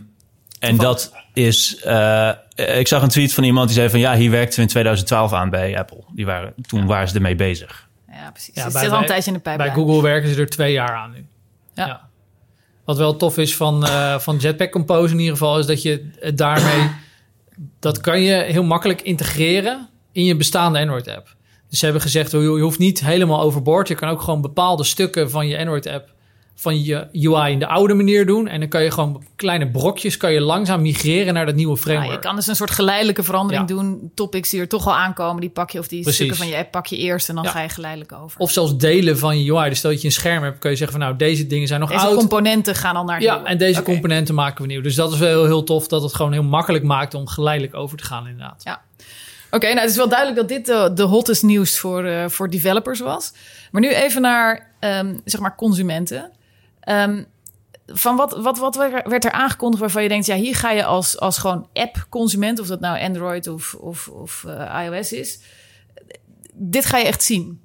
en dat is... eh, ik zag een tweet van iemand die zei van... ja, hier werkten we in 2012 aan bij Apple. Die waren, toen waren ze ermee bezig. Ja, precies. Ja, het zit al een tijdje in de pijplijn. Bij Google werken ze er twee jaar aan nu. Ja. Wat wel tof is van, eh, van Jetpack Compose in ieder geval... is dat je het daarmee... dat kan je heel makkelijk integreren in je bestaande Android-app. Dus ze hebben gezegd, je hoeft niet helemaal overboord. Je kan ook gewoon bepaalde stukken van je Android-app... van je UI in de oude manier doen. En dan kan je gewoon kleine brokjes... kan je langzaam migreren naar dat nieuwe framework. je kan dus een soort geleidelijke verandering Ja. doen. Topics die er toch al aankomen, die pak je. Of die Precies. stukken van je app pak je eerst en dan Ja. ga je geleidelijk over. Of zelfs delen van je UI. Dus stel dat je een scherm hebt, kun je zeggen van... nou, deze dingen zijn nog Deze oud. componenten gaan al naar Ja, nieuwe. en deze componenten maken we nieuw. Dus dat is wel heel, heel tof dat het gewoon heel makkelijk maakt om geleidelijk over te gaan inderdaad. Oké, nou het is wel duidelijk dat dit de, de hottest nieuws voor, eh, voor developers was. Maar nu even naar ehm, zeg maar consumenten. Ehm, van wat, wat, wat werd er aangekondigd waarvan je denkt, ja, hier ga je als, als gewoon app-consument, of dat nou Android of, of, of eh, iOS is, dit ga je echt zien.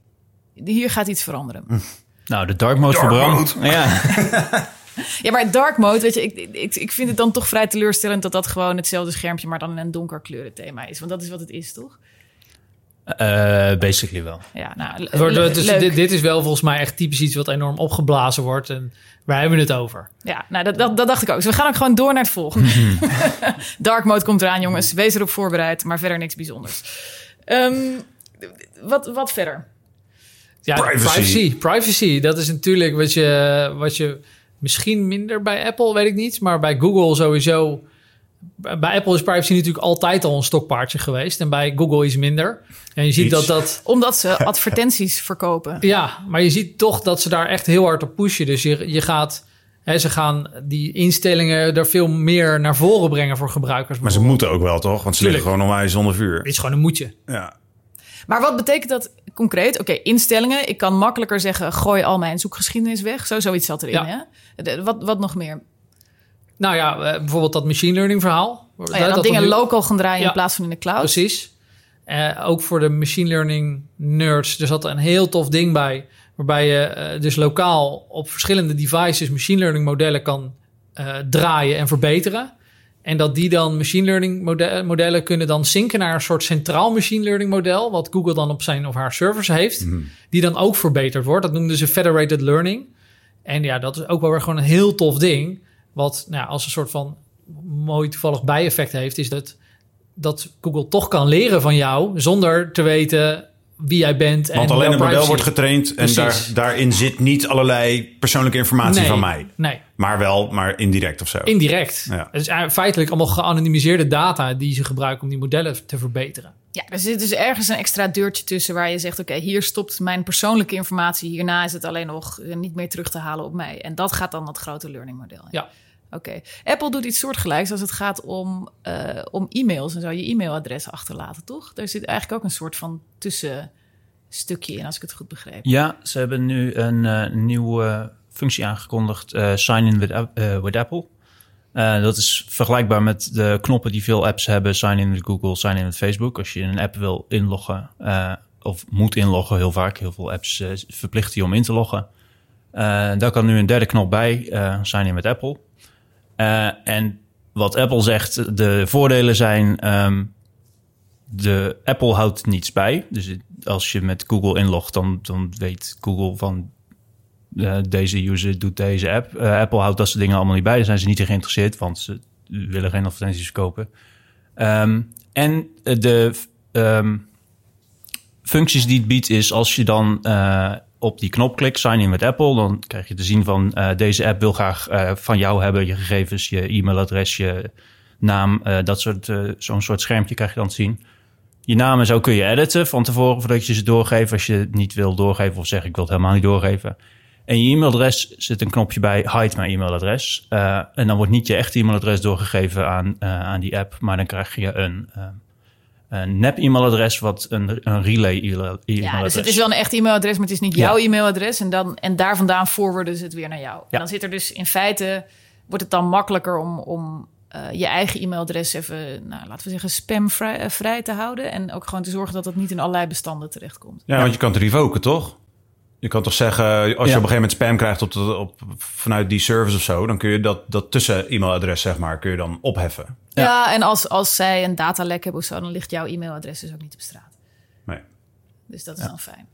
Hier gaat iets veranderen. Nou, de dark mode Dark mode. [laughs] Ja. [laughs] Ja, maar dark mode, weet je, ik, ik, ik vind het dan toch vrij teleurstellend dat dat gewoon hetzelfde schermpje, maar dan in een donker kleurenthema is. Want dat is wat het is, toch? Eh, basically wel. Ja, nou, wordt- le- dus leuk. dit, dit is wel volgens mij echt typisch iets wat enorm opgeblazen wordt. En waar hebben we het over? Ja, nou, dat, dat, dat dacht ik ook. Dus we gaan ook gewoon door naar het volgende. [laughs] Dark mode komt eraan, jongens. Wees erop voorbereid, maar verder niks bijzonders. Ehm, wat, wat verder? Ja, Privacy. privacy. Privacy, dat is natuurlijk wat je, wat je misschien minder bij Apple, weet ik niet. Maar bij Google sowieso. Bij Apple is privacy natuurlijk altijd al een stokpaardje geweest. En bij Google iets minder. En je ziet Iets. dat dat... Omdat ze [laughs] advertenties verkopen. Ja, maar je ziet toch dat ze daar echt heel hard op pushen. Dus je, je gaat... Hè, ze gaan die instellingen er veel meer naar voren brengen voor gebruikers. Maar ze moeten ook wel, toch? Want ze liggen gewoon onwijs onder Het vuur. is gewoon een moetje. Ja. Maar wat betekent dat concreet? Oké, instellingen. Ik kan makkelijker zeggen, gooi al mijn zoekgeschiedenis weg. Zo, zoiets zat erin, Ja. hè? De- wat, wat nog meer? Nou ja, eh, bijvoorbeeld dat machine learning verhaal. Oh ja, dat, dat dingen nu- local gaan draaien Ja. in plaats van in de cloud. Precies. Eh, ook voor de machine learning nerds. Er zat een heel tof ding bij. Waarbij je eh, dus lokaal op verschillende devices machine learning modellen kan eh, draaien en verbeteren. En dat die dan machine learning mode- modellen kunnen dan zinken naar een soort centraal machine learning model. Wat Google dan op zijn of haar servers heeft. Die dan ook verbeterd wordt. Dat noemden ze federated learning. En ja, dat is ook wel weer gewoon een heel tof ding. Wat nou, ja, als een soort van mooi toevallig bijeffect heeft, is dat, dat Google toch kan leren van jou zonder te weten wie jij bent. Want en alleen het model wordt getraind en daar, daarin zit niet allerlei persoonlijke informatie Nee, van mij. Nee, Maar wel, maar indirect of zo. indirect. Ja. Het is feitelijk allemaal geanonimiseerde data die ze gebruiken om die modellen te verbeteren. Ja, er zit dus ergens een extra deurtje tussen waar je zegt: Oké, hier stopt mijn persoonlijke informatie. Hierna is het alleen nog eh, niet meer terug te halen op mij. En dat gaat dan dat grote learning model. in. Ja. Oké. Apple doet iets soortgelijks als het gaat om, eh, om e-mails en zo, je e-mailadres achterlaten, toch? Daar zit eigenlijk ook een soort van tussenstukje in, als ik het goed begreep. Ja, ze hebben nu een eh, nieuwe functie aangekondigd, eh, Sign in with, with Apple. Dat is vergelijkbaar met de knoppen die veel apps hebben, Sign in with Google, Sign in with Facebook. Als je in een app wil inloggen, of moet inloggen heel vaak, heel veel apps verplichten je om in te loggen. Daar kan nu een derde knop bij, Sign in with Apple. Eh, en wat Apple zegt, de voordelen zijn... ehm, de Apple houdt niets bij. Dus als je met Google inlogt, dan, dan weet Google van eh, deze user doet deze app. Eh, Apple houdt dat soort dingen allemaal niet bij. Daar zijn ze niet in geïnteresseerd, want ze willen geen advertenties verkopen. Ehm, en de ehm, functies die het biedt is als je dan op die knop klikt, sign in met Apple, dan krijg je te zien van eh, deze app wil graag eh, van jou hebben je gegevens, je e-mailadres, je naam, eh, dat soort, zo'n soort schermpje krijg je dan te zien. Je naam en zo kun je editen van tevoren voordat je ze doorgeeft. Als je het niet wil doorgeven of zeg ik wil het helemaal niet doorgeven. En je e-mailadres zit een knopje bij hide mijn e-mailadres. En dan wordt niet je echte e-mailadres doorgegeven aan, aan die app, maar dan krijg je een, een nep-e-mailadres wat een, een relay-e-mailadres. Ja, dus het is wel een echt e-mailadres, maar het is niet Ja. jouw e-mailadres. En, dan, en daar vandaan forwarden ze het weer naar jou. Ja. En dan zit er dus in feite, wordt het dan makkelijker om, om eh, je eigen e-mailadres even, nou, laten we zeggen, spamvrij eh, vrij te houden. En ook gewoon te zorgen dat het niet in allerlei bestanden terechtkomt. Ja, want je kan het revoken, toch? Je kan toch zeggen, als je op een gegeven moment spam krijgt op de, op, vanuit die service of zo, dan kun je dat, dat tussen-e-mailadres, zeg maar, kun je dan opheffen. Ja, en als, als zij een datalek hebben of zo, dan ligt jouw e-mailadres dus ook niet op straat. Nee. Dus dat is dan fijn.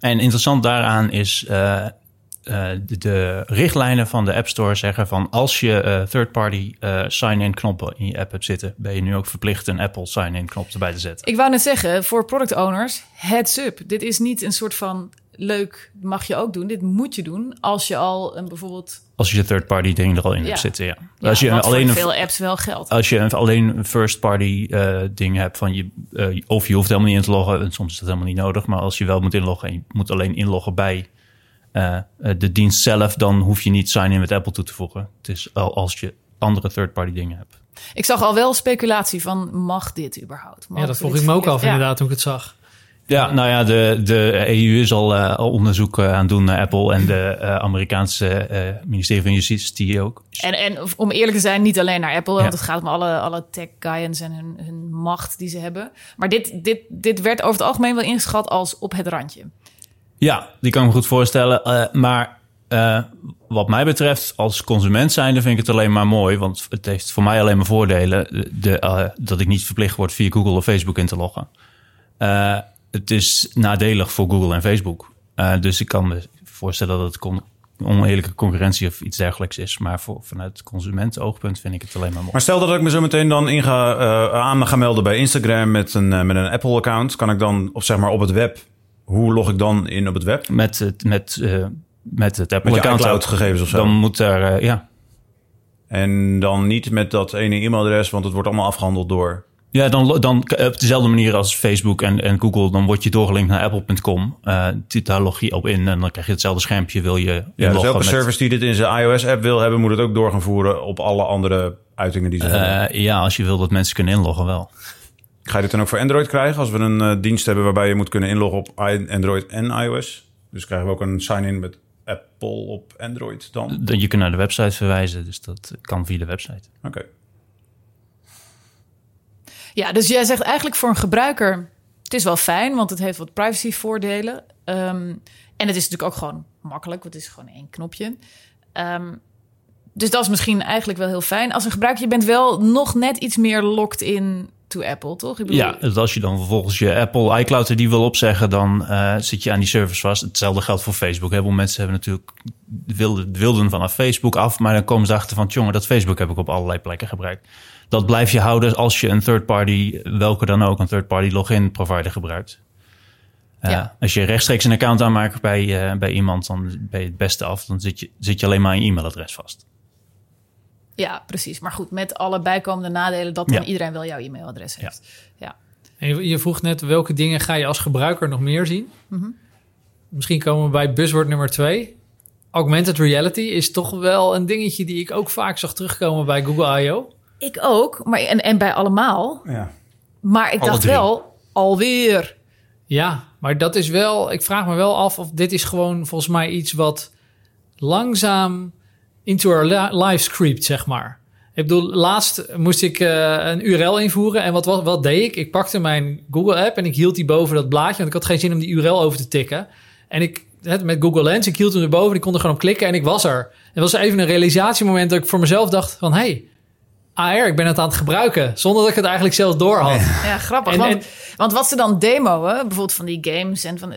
En interessant daaraan is eh, eh, de, de richtlijnen van de App Store zeggen van als je eh, third-party eh, sign-in knoppen in je app hebt zitten, ben je nu ook verplicht een Apple sign-in knop erbij te zetten. Ik wou net zeggen, voor product owners, heads up. Dit is niet een soort van leuk, mag je ook doen. Dit moet je doen als je al een bijvoorbeeld... Als je je third-party ding er al in Ja. hebt zitten, ja. Ja, als je alleen een, veel apps wel geldt. als je een- alleen een first-party eh, ding hebt van je, eh, of je hoeft helemaal niet in te loggen, en soms is dat helemaal niet nodig, maar als je wel moet inloggen en je moet alleen inloggen bij eh, de dienst zelf, dan hoef je niet sign-in met Apple toe te voegen. Het is al als je andere third-party dingen hebt. Ik zag al wel speculatie van, mag dit überhaupt? Mag Ja, dat vroeg ik me ook af? Ja. inderdaad toen ik het zag. Ja, nou ja, de, de EU is al, eh, onderzoek eh, aan het doen naar Apple en de eh, Amerikaanse ministerie van Justitie ook. En, en om eerlijk te zijn, niet alleen naar Apple, want het gaat om alle, alle tech giants en hun, hun macht die ze hebben. Maar dit, dit, dit werd over het algemeen wel ingeschat als op het randje. Ja, die kan ik me goed voorstellen. Maar wat mij betreft, als consument zijnde vind ik het alleen maar mooi. Want het heeft voor mij alleen maar voordelen. De, dat ik niet verplicht word via Google of Facebook in te loggen. Het is nadelig voor Google en Facebook. Eh, dus ik kan me voorstellen dat het con- oneerlijke concurrentie of iets dergelijks is. Maar voor, vanuit consumentenoogpunt vind ik het alleen maar mooi. Maar stel dat ik me zo meteen dan in ga, eh, aan ga melden bij Instagram met een, eh, met een Apple-account. Kan ik dan, of zeg maar op het web, hoe log ik dan in op het web? Met het, met, eh, met het Apple-account. iCloud-gegevens of zo? Dan moet eh, ja, En dan niet met dat ene e-mailadres, want het wordt allemaal afgehandeld door... Ja, dan, dan op dezelfde manier als Facebook en, en Google, dan word je doorgelinkt naar apple.com. Eh, daar log je op in en dan krijg je hetzelfde schermpje. Wil je Ja, dus elke met- service die dit in zijn iOS-app wil hebben, moet het ook door gaan voeren op alle andere uitingen die ze hebben. Eh, ja, als je wil dat mensen kunnen inloggen, wel. Ga je dit dan ook voor Android krijgen? Als we een eh, dienst hebben waarbij je moet kunnen inloggen op Android en iOS. Dus krijgen we ook een sign-in met Apple op Android dan? Je kunt naar de website verwijzen, dus dat kan via de website. Oké. Ja, dus jij zegt eigenlijk voor een gebruiker, het is wel fijn, want het heeft wat privacyvoordelen. Ehm en het is natuurlijk ook gewoon makkelijk, want het is gewoon één knopje. Ehm, dus dat is misschien eigenlijk wel heel fijn. Als een gebruiker, je bent wel nog net iets meer locked in to Apple, toch? Ik bedoel, Ja, dus als je dan vervolgens je Apple iCloud er die wil opzeggen, dan eh, zit je aan die service vast. Hetzelfde geldt voor Facebook. Heel veel mensen hebben natuurlijk wilden, wilden vanaf Facebook af, maar dan komen ze achter van, jongen, dat Facebook heb ik op allerlei plekken gebruikt. Dat blijf je houden als je een third party, welke dan ook, een third party login provider gebruikt. Eh, Ja. Als je rechtstreeks een account aanmaakt bij, eh, bij iemand, dan ben je het beste af. Dan zit je, zit je alleen maar je e-mailadres vast. Ja, precies. Maar goed, met alle bijkomende nadelen dat dan Ja. iedereen wel jouw e-mailadres heeft. Ja. En je, je vroeg net welke dingen ga je als gebruiker nog meer zien. Misschien komen we bij buzzword nummer twee. Augmented reality is toch wel een dingetje die ik ook vaak zag terugkomen bij Google I.O. Ik ook, maar en, en bij allemaal. Ja. Maar ik Alle dacht drie. wel, alweer. Ja, maar dat is wel. Ik vraag me wel af of dit is gewoon volgens mij iets wat langzaam into our li- lives creept, zeg maar. Ik bedoel, laatst moest ik eh, een URL invoeren en wat, wat, wat deed ik? Ik pakte mijn Google-app en ik hield die boven dat blaadje, want ik had geen zin om die URL over te tikken. En ik, het, met Google Lens, ik hield hem erboven, ik kon er gewoon op klikken en ik was er. Het was even een realisatiemoment dat ik voor mezelf dacht van, hey, AR, ik ben het aan het gebruiken, zonder dat ik het eigenlijk zelf door had. Ja, grappig. En- want, en- want wat ze dan demoen, bijvoorbeeld van die games en van...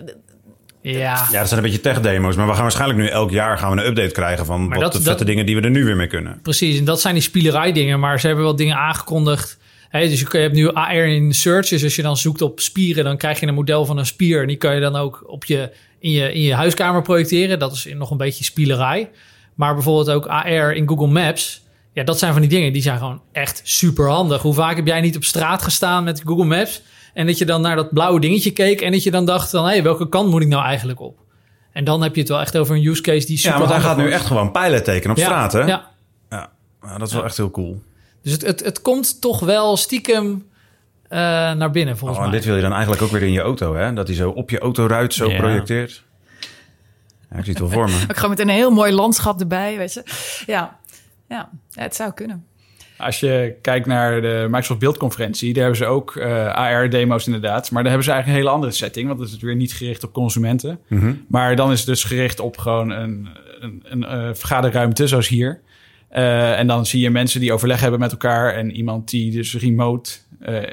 Ja, ja, dat zijn een beetje tech-demo's. Maar we gaan waarschijnlijk nu elk jaar gaan we een update krijgen van Maar wat dat- de vette dat- dingen die we er nu weer mee kunnen. Precies, en dat zijn die spielerij dingen, maar ze hebben wel dingen aangekondigd. Hè, dus je, je hebt nu AR in search, dus als je dan zoekt op spieren, dan krijg je een model van een spier. En die kan je dan ook op je, in, je, in je huiskamer projecteren. Dat is nog een beetje spielerij. Maar bijvoorbeeld ook AR in Google Maps. Ja, dat zijn van die dingen, die zijn gewoon echt super handig. Hoe vaak heb jij niet op straat gestaan met Google Maps? En dat je dan naar dat blauwe dingetje keek en dat je dan dacht van... hé, welke kant moet ik nou eigenlijk op? En dan heb je het wel echt over een use case die super Ja, want hij gaat nu echt gewoon pijlen tekenen op Ja, straat, hè? Ja, Ja. Ja, dat is wel echt heel cool. Dus het, het, het komt toch wel stiekem eh, naar binnen, volgens Oh, mij. dit wil je dan eigenlijk ook weer in je auto, hè? Dat hij zo op je autoruit zo Ja. projecteert. Ja, ik zie het wel voor me. Ook gewoon met een heel mooi landschap erbij, weet je. Ja, ja. het zou kunnen. Als je kijkt naar de Microsoft Beeldconferentie, daar hebben ze ook eh, AR-demo's inderdaad. Maar daar hebben ze eigenlijk een hele andere setting, want het is weer niet gericht op consumenten. Mhm. Maar dan is het dus gericht op gewoon een, een, een eh, vergaderruimte, zoals hier. Eh, en dan zie je mensen die overleg hebben met elkaar en iemand die dus remote eh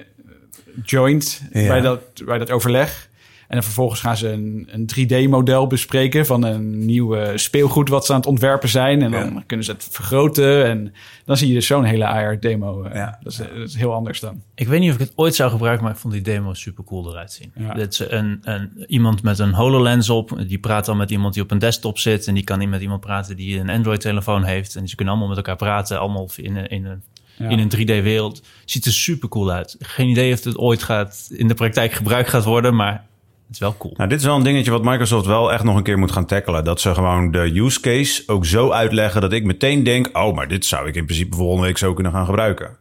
joint Ja. bij, dat, bij dat overleg. En dan vervolgens gaan ze een, een 3D-model bespreken van een nieuw speelgoed wat ze aan het ontwerpen zijn. En dan Ja. kunnen ze het vergroten. En dan zie je dus zo'n hele AR-demo. eh, Ja. dat, is, dat is heel anders dan. Ik weet niet of ik het ooit zou gebruiken, maar ik vond die demo super cool eruit zien. Ja. Dat is een, een, iemand met een HoloLens op, die praat dan met iemand die op een desktop zit. En die kan niet met iemand praten die een Android-telefoon heeft. En ze kunnen allemaal met elkaar praten, allemaal in een, in een, Ja. in een 3D-wereld. Ziet er super cool uit. Geen idee of het ooit gaat, in de praktijk gebruikt gaat worden, maar het is wel cool. Nou, dit is wel een dingetje wat Microsoft wel echt nog een keer moet gaan tackelen. Dat ze gewoon de use case ook zo uitleggen dat ik meteen denk... oh, maar dit zou ik in principe volgende week zo kunnen gaan gebruiken.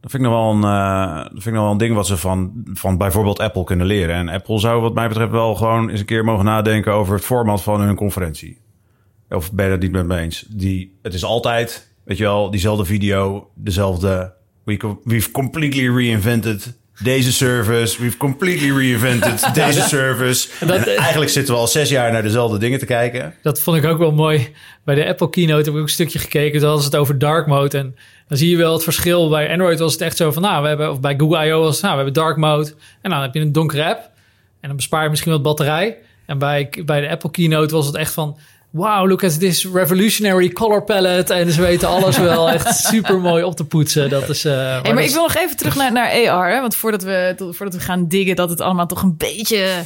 Dat vind ik nog wel een, eh, dat vind ik nog wel een ding wat ze van, van bijvoorbeeld Apple kunnen leren. En Apple zou wat mij betreft wel gewoon eens een keer mogen nadenken... over het format van hun conferentie. Of ben je dat niet met me eens? Die, het is altijd, weet je wel, diezelfde video, dezelfde... We, we've completely reinvented deze service. We've completely reinvented [laughs] deze service. Dat- En eigenlijk zitten we al zes jaar naar dezelfde dingen te kijken. Dat vond ik ook wel mooi. Bij de Apple Keynote heb ik ook een stukje gekeken. Toen hadden ze het over dark mode. En dan zie je wel het verschil. Bij Android was het echt zo van... Nou, we hebben, of bij Google I.O. was het... Nou, we hebben dark mode. En dan heb je een donkere app. En dan bespaar je misschien wat batterij. En bij, bij de Apple Keynote was het echt van... Wow, look at this revolutionary color palette. En ze weten alles wel echt [laughs] super mooi op te poetsen. Dat is... eh, Hey, dat maar ik is- wil nog even terug naar, naar AR. Hè? Want voordat we, voordat we gaan diggen dat het allemaal toch een beetje...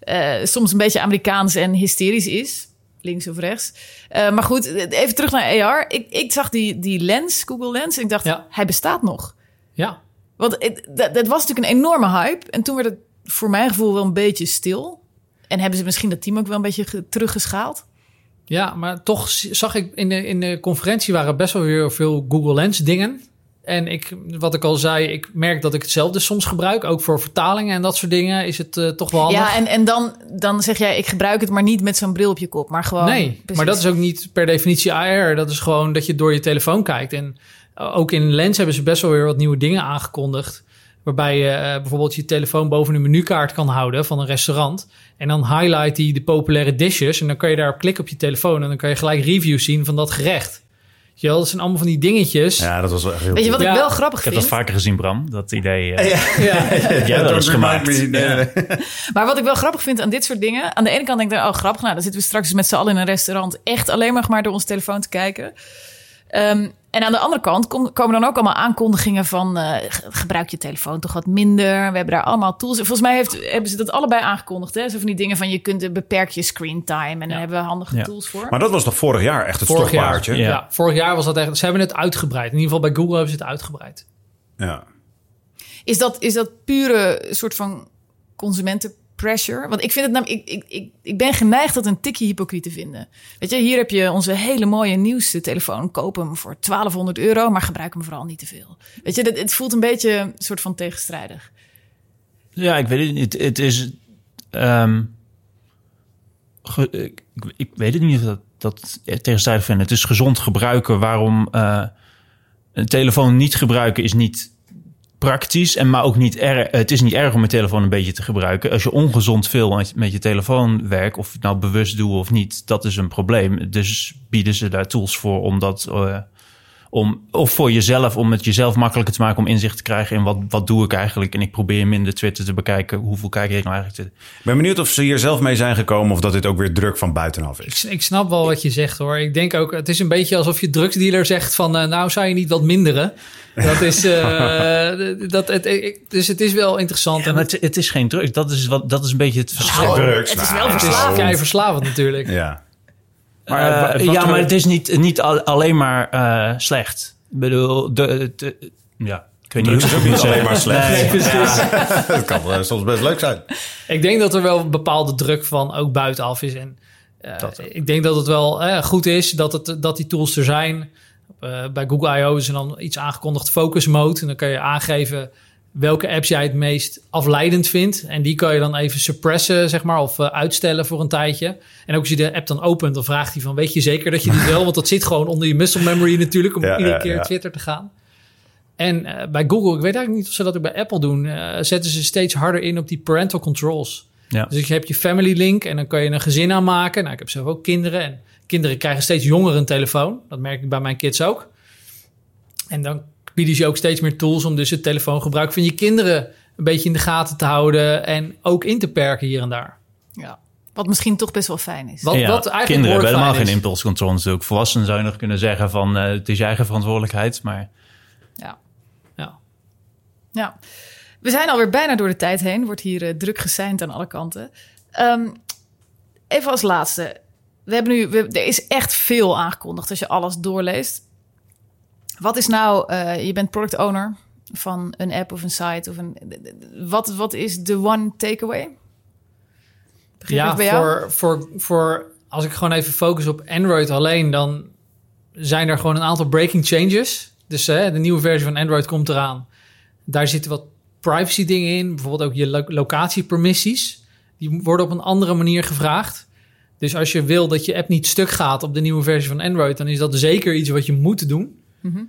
eh, soms een beetje Amerikaans en hysterisch is. Links of rechts. Eh, maar goed, even terug naar AR. Ik, ik zag die, die lens, Google Lens. En ik dacht, Ja. hij bestaat nog. Ja, Want het, dat, dat was natuurlijk een enorme hype. En toen werd het voor mijn gevoel wel een beetje stil. En hebben ze misschien dat team ook wel een beetje ge- teruggeschaald. Ja, maar toch zag ik in de, in de conferentie waren best wel weer veel Google Lens dingen. En ik, wat ik al zei, ik merk dat ik hetzelfde soms gebruik. Ook voor vertalingen en dat soort dingen is het eh, toch wel handig. Ja, en, en dan, dan zeg jij, ik gebruik het maar niet met zo'n bril op je kop. Maar gewoon... nee, precies. maar dat is ook niet per definitie AR. Dat is gewoon dat je door je telefoon kijkt. En eh, ook in Lens hebben ze best wel weer wat nieuwe dingen aangekondigd. Waarbij je eh, bijvoorbeeld je telefoon boven een menukaart kan houden van een restaurant. En dan highlight die de populaire dishes. En dan kan je daarop klikken op je telefoon. En dan kan je gelijk reviews zien van dat gerecht. Je wel, dat zijn allemaal van die dingetjes. Ja, dat was wel echt heel Weet je wat Ja, ik wel grappig Ik heb vind? dat vaker gezien, Bram. Dat idee eh [laughs] Ja. [laughs] heb jij wel eens gemaakt. Ja. [laughs] Maar wat ik wel grappig vind aan dit soort dingen... Aan de ene kant denk ik, dan, oh grappig, nou dan zitten we straks eens met z'n allen in een restaurant... echt alleen maar, maar door onze telefoon te kijken. Ehm, en aan de andere kant kom- komen dan ook allemaal aankondigingen van... eh, ge- gebruik je telefoon toch wat minder. We hebben daar allemaal tools. Volgens mij heeft, hebben ze dat allebei aangekondigd. Hè? Zo van die dingen van je kunt eh, beperk je screen time... en daar hebben we handige Ja. tools voor. Maar dat was toch vorig jaar echt het Vorig jaar, stokpaardje? ja. Ja. vorig jaar was dat echt. Ze hebben het uitgebreid. In ieder geval bij Google hebben ze het uitgebreid. Ja. Is dat, is dat pure soort van consumentenpressure? Want ik vind het namelijk, ik, ik, ik, ben geneigd dat een tikje hypocriet te vinden. Weet je, hier heb je onze hele mooie nieuwste telefoon. Koop hem voor 1200 euro, maar gebruik hem vooral niet te veel. Weet je, dat, het voelt een beetje een soort van tegenstrijdig. Ja, ik weet het niet. Het is. ehm, ge- ik, ik weet het niet of dat, dat tegenstrijdig vind. Het is gezond gebruiken. Waarom eh, een telefoon niet gebruiken is niet praktisch. En maar ook niet erg. Het is niet erg om een telefoon een beetje te gebruiken. Als je ongezond veel met, je telefoon werkt, of je het nou bewust doet of niet, dat is een probleem. Dus bieden ze daar tools voor om dat. eh, om, of voor jezelf, om het jezelf makkelijker te maken om inzicht te krijgen in wat, wat doe ik eigenlijk. En ik probeer minder Twitter te bekijken. Hoeveel kijk ik nou eigenlijk? te- Ik ben benieuwd of ze hier zelf mee zijn gekomen of dat dit ook weer druk van buitenaf is. ik snap wel wat je zegt hoor. Ik denk ook, het is een beetje alsof je drugsdealer zegt van, eh, nou zou je niet wat minderen. Dat is, eh, [laughs] dat, het, dus het is wel interessant. Ja, en maar het, het is geen drugs. Dat is, wat, dat is een beetje het verschil. drugs. het is Nou, wel het is verslavend. kei verslavend natuurlijk. Ja. Maar, Eh, wat ja, maar het is niet, niet al- alleen maar eh, slecht. Ik bedoel, de, de- ja, ik weet niet Drugs is ook niet alleen maar slecht. Nee, precies. Dat kan eh, soms best leuk zijn. Ik denk dat er wel een bepaalde druk van ook buitenaf is. En eh, ik denk dat het wel eh, goed is dat, het, dat die tools er zijn. Eh, bij Google I.O. is er dan iets aangekondigd focus mode. En dan kan je aangeven welke apps jij het meest afleidend vindt. En die kan je dan even suppressen, zeg maar, of eh, uitstellen voor een tijdje. En ook als je de app dan opent, dan vraagt hij van, weet je zeker dat je die wil? Want dat zit gewoon onder je muscle memory natuurlijk, om Ja, iedere keer ja. Twitter te gaan. En eh, bij Google, ik weet eigenlijk niet of ze dat ook bij Apple doen, eh, zetten ze steeds harder in op die parental controls. Ja. Dus je hebt je family link en dan kan je een gezin aanmaken. Nou, ik heb zelf ook kinderen en kinderen krijgen steeds jonger een telefoon. Dat merk ik bij mijn kids ook. En dan bieden ze je ook steeds meer tools om dus het telefoongebruik van je kinderen een beetje in de gaten te houden en ook in te perken hier en daar. Ja. Wat misschien toch best wel fijn is. Wat, Ja, wat eigenlijk kinderen hebben helemaal geen impulscontrole natuurlijk. Volwassenen zou je nog kunnen zeggen van eh, het is je eigen verantwoordelijkheid. Maar Ja. Ja. Ja. We zijn alweer bijna door de tijd heen. Wordt hier eh, druk geseind aan alle kanten. Ehm, even als laatste. We hebben nu, we, er is echt veel aangekondigd als je alles doorleest. Wat is nou, eh, je bent product owner van een app of een site of een. Wat, wat is de one takeaway? Begin Ja, even bij jou? voor, voor, voor als ik gewoon even focus op Android alleen, dan zijn er gewoon een aantal breaking changes. Dus eh, de nieuwe versie van Android komt eraan. Daar zitten wat privacy dingen in, bijvoorbeeld ook je lo- locatiepermissies. Die worden op een andere manier gevraagd. Dus als je wil dat je app niet stuk gaat op de nieuwe versie van Android, dan is dat zeker iets wat je moet doen. Mhm.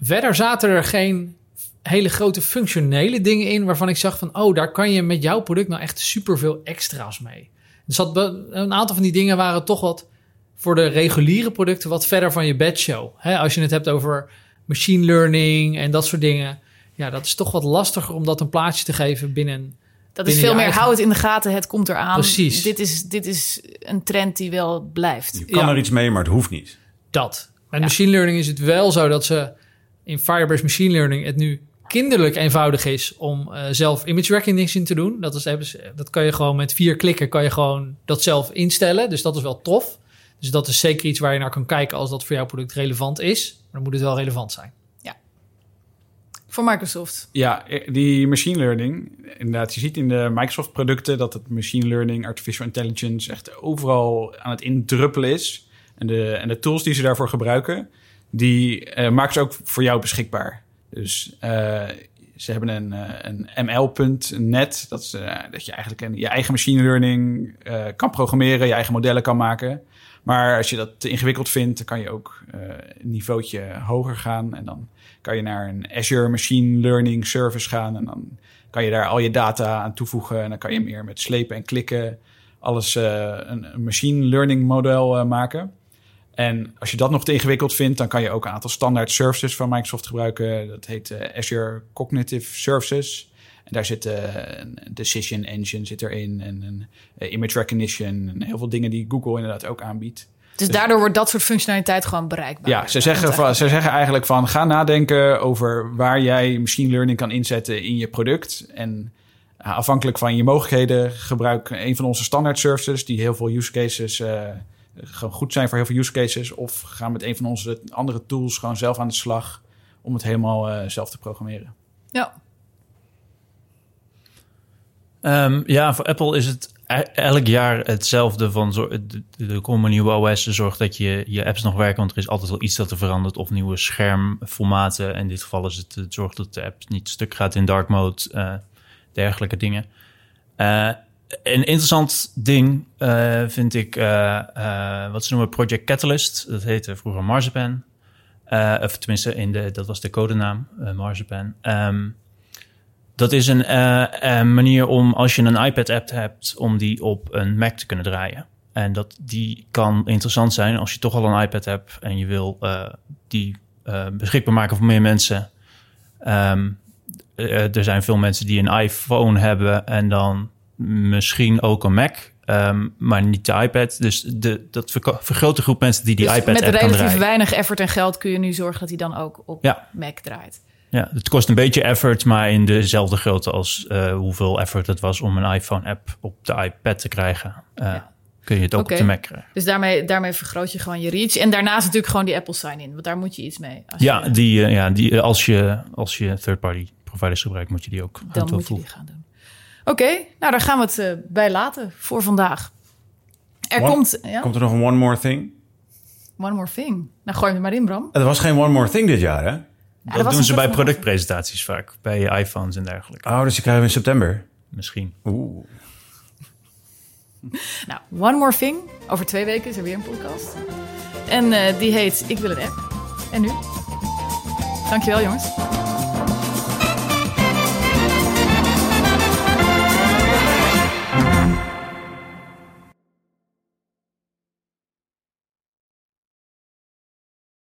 Verder zaten er geen hele grote functionele dingen in waarvan ik zag van, oh, daar kan je met jouw product nou echt superveel extra's mee. Dus dat, een aantal van die dingen waren toch wat voor de reguliere producten wat verder van je bedshow. Hè, als je het hebt over machine learning en dat soort dingen. Ja, dat is toch wat lastiger om dat een plaatsje te geven binnen. Dat is veel meer eigen- hou het in de gaten, het komt eraan. Precies. Dit is, dit is een trend die wel blijft. Je kan Ja. er iets mee, maar het hoeft niet. Dat. Met Ja. machine learning is het wel zo dat ze in Firebase Machine Learning het nu kinderlijk eenvoudig is om eh, zelf image recognition te doen. Dat, is, dat kan je gewoon met vier klikken kan je gewoon dat zelf instellen. Dus dat is wel tof. Dus dat is zeker iets waar je naar kan kijken als dat voor jouw product relevant is. Maar dan moet het wel relevant zijn. Voor Microsoft. Ja, eh, die machine learning. Inderdaad, je ziet in de Microsoft-producten dat het machine learning, artificial intelligence echt overal aan het indruppelen is. En de, en de tools die ze daarvoor gebruiken, die eh, maken ze ook voor jou beschikbaar. Dus eh, ze hebben een, eh, een ML.net, dat, eh, dat je eigenlijk je eigen machine learning eh, kan programmeren, je eigen modellen kan maken. Maar als je dat te ingewikkeld vindt, dan kan je ook een niveautje hoger gaan. En dan kan je naar een Azure Machine Learning Service gaan. En dan kan je daar al je data aan toevoegen. En dan kan je meer met slepen en klikken alles een, machine learning model maken. En als je dat nog te ingewikkeld vindt, dan kan je ook een aantal standaard services van Microsoft gebruiken. Dat heet eh, Azure Cognitive Services. En daar zit eh, een decision engine zit erin en een eh, image recognition en heel veel dingen die Google inderdaad ook aanbiedt. Dus daardoor wordt dat soort functionaliteit gewoon bereikbaar. Ja, ze zeggen, van, ze zeggen eigenlijk van ga nadenken over waar jij machine learning kan inzetten in je product. En afhankelijk van je mogelijkheden gebruik een van onze standaard services die heel veel use cases uh, goed zijn voor heel veel use cases. Of ga met een van onze andere tools gewoon zelf aan de slag om het helemaal uh, zelf te programmeren. Ja. Um, ja, voor Apple is het elk jaar hetzelfde van er komen nieuwe OS, zorgt dat je, je apps nog werken, want er is altijd wel iets dat er verandert of nieuwe schermformaten. In dit geval is het, het zorgt dat de app niet stuk gaat in dark mode, uh, dergelijke dingen. Uh, een interessant ding uh, vind ik wat ze noemen Project Catalyst. Dat heette vroeger Marzipan. of tenminste, in de, dat was de codenaam, Marzipan. Um, dat is een, manier om, als je een iPad-app hebt, om die op een Mac te kunnen draaien. En dat, die kan interessant zijn als je toch al een iPad hebt en je wil die beschikbaar maken voor meer mensen. Um, er zijn veel mensen die een iPhone hebben en dan misschien ook een Mac. Um, maar niet de iPad. Dus de, dat vergroot de groep mensen die die dus iPad-app kan Met draaien. relatief weinig effort en geld kun je nu zorgen dat hij dan ook op ja. Mac draait. Ja, het kost een beetje effort, maar in dezelfde grootte als uh, hoeveel effort het was om een iPhone-app op de iPad te krijgen. Uh, ja. Kun je het ook okay. op de Mac krijgen. Dus daarmee, daarmee vergroot je gewoon je reach. En daarnaast natuurlijk gewoon die Apple sign-in, want daar moet je iets mee. Als ja, je, die, uh, ja die, als je, als je third-party providers gebruikt, moet je die ook Dan moet je die gaan doen. Oké, okay, nou daar gaan we het uh, bij laten voor vandaag. Er one, komt... Ja? Komt er nog een one more thing? One more thing. Nou, gooi hem er maar in, Bram. Er was geen one more thing dit jaar, hè? dat doen ze bij productpresentaties vaak. Bij iPhones en dergelijke. Oh, dus die krijgen we in september. Misschien. Oeh. [laughs] Nou, One More Thing. Over twee weken is er weer een podcast. En eh, die heet Ik wil een app. En nu? Dankjewel jongens.